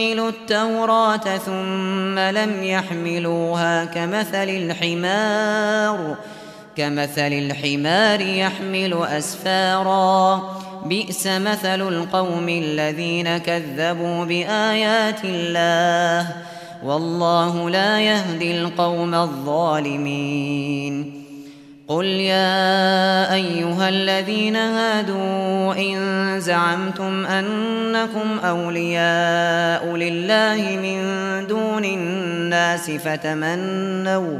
التوراة ثم لم يحملوها كمثل الحمار كمثل الحمار يحمل أسفارا. بئس مثل القوم الذين كذبوا بآيات الله والله لا يهدي القوم الظالمين. قل يا أيها الذين هادوا إن زعمتم أنكم أولياء لله من دون الناس فتمنوا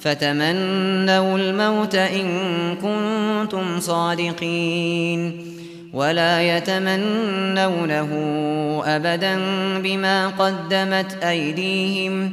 فتمنوا الموت إن كنتم صادقين. ولا يتمنونه أبدا بما قدمت أيديهم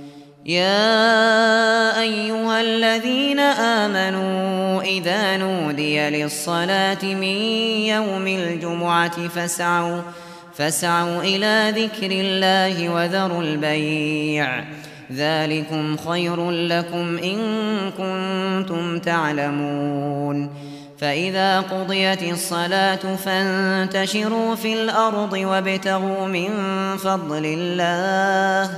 يا أيها الذين آمنوا إذا نودي للصلاة من يوم الجمعة فاسعوا فاسعوا إلى ذكر الله وذروا البيع. ذلكم خير لكم إن كنتم تعلمون. فإذا قضيت الصلاة فانتشروا في الأرض وابتغوا من فضل الله.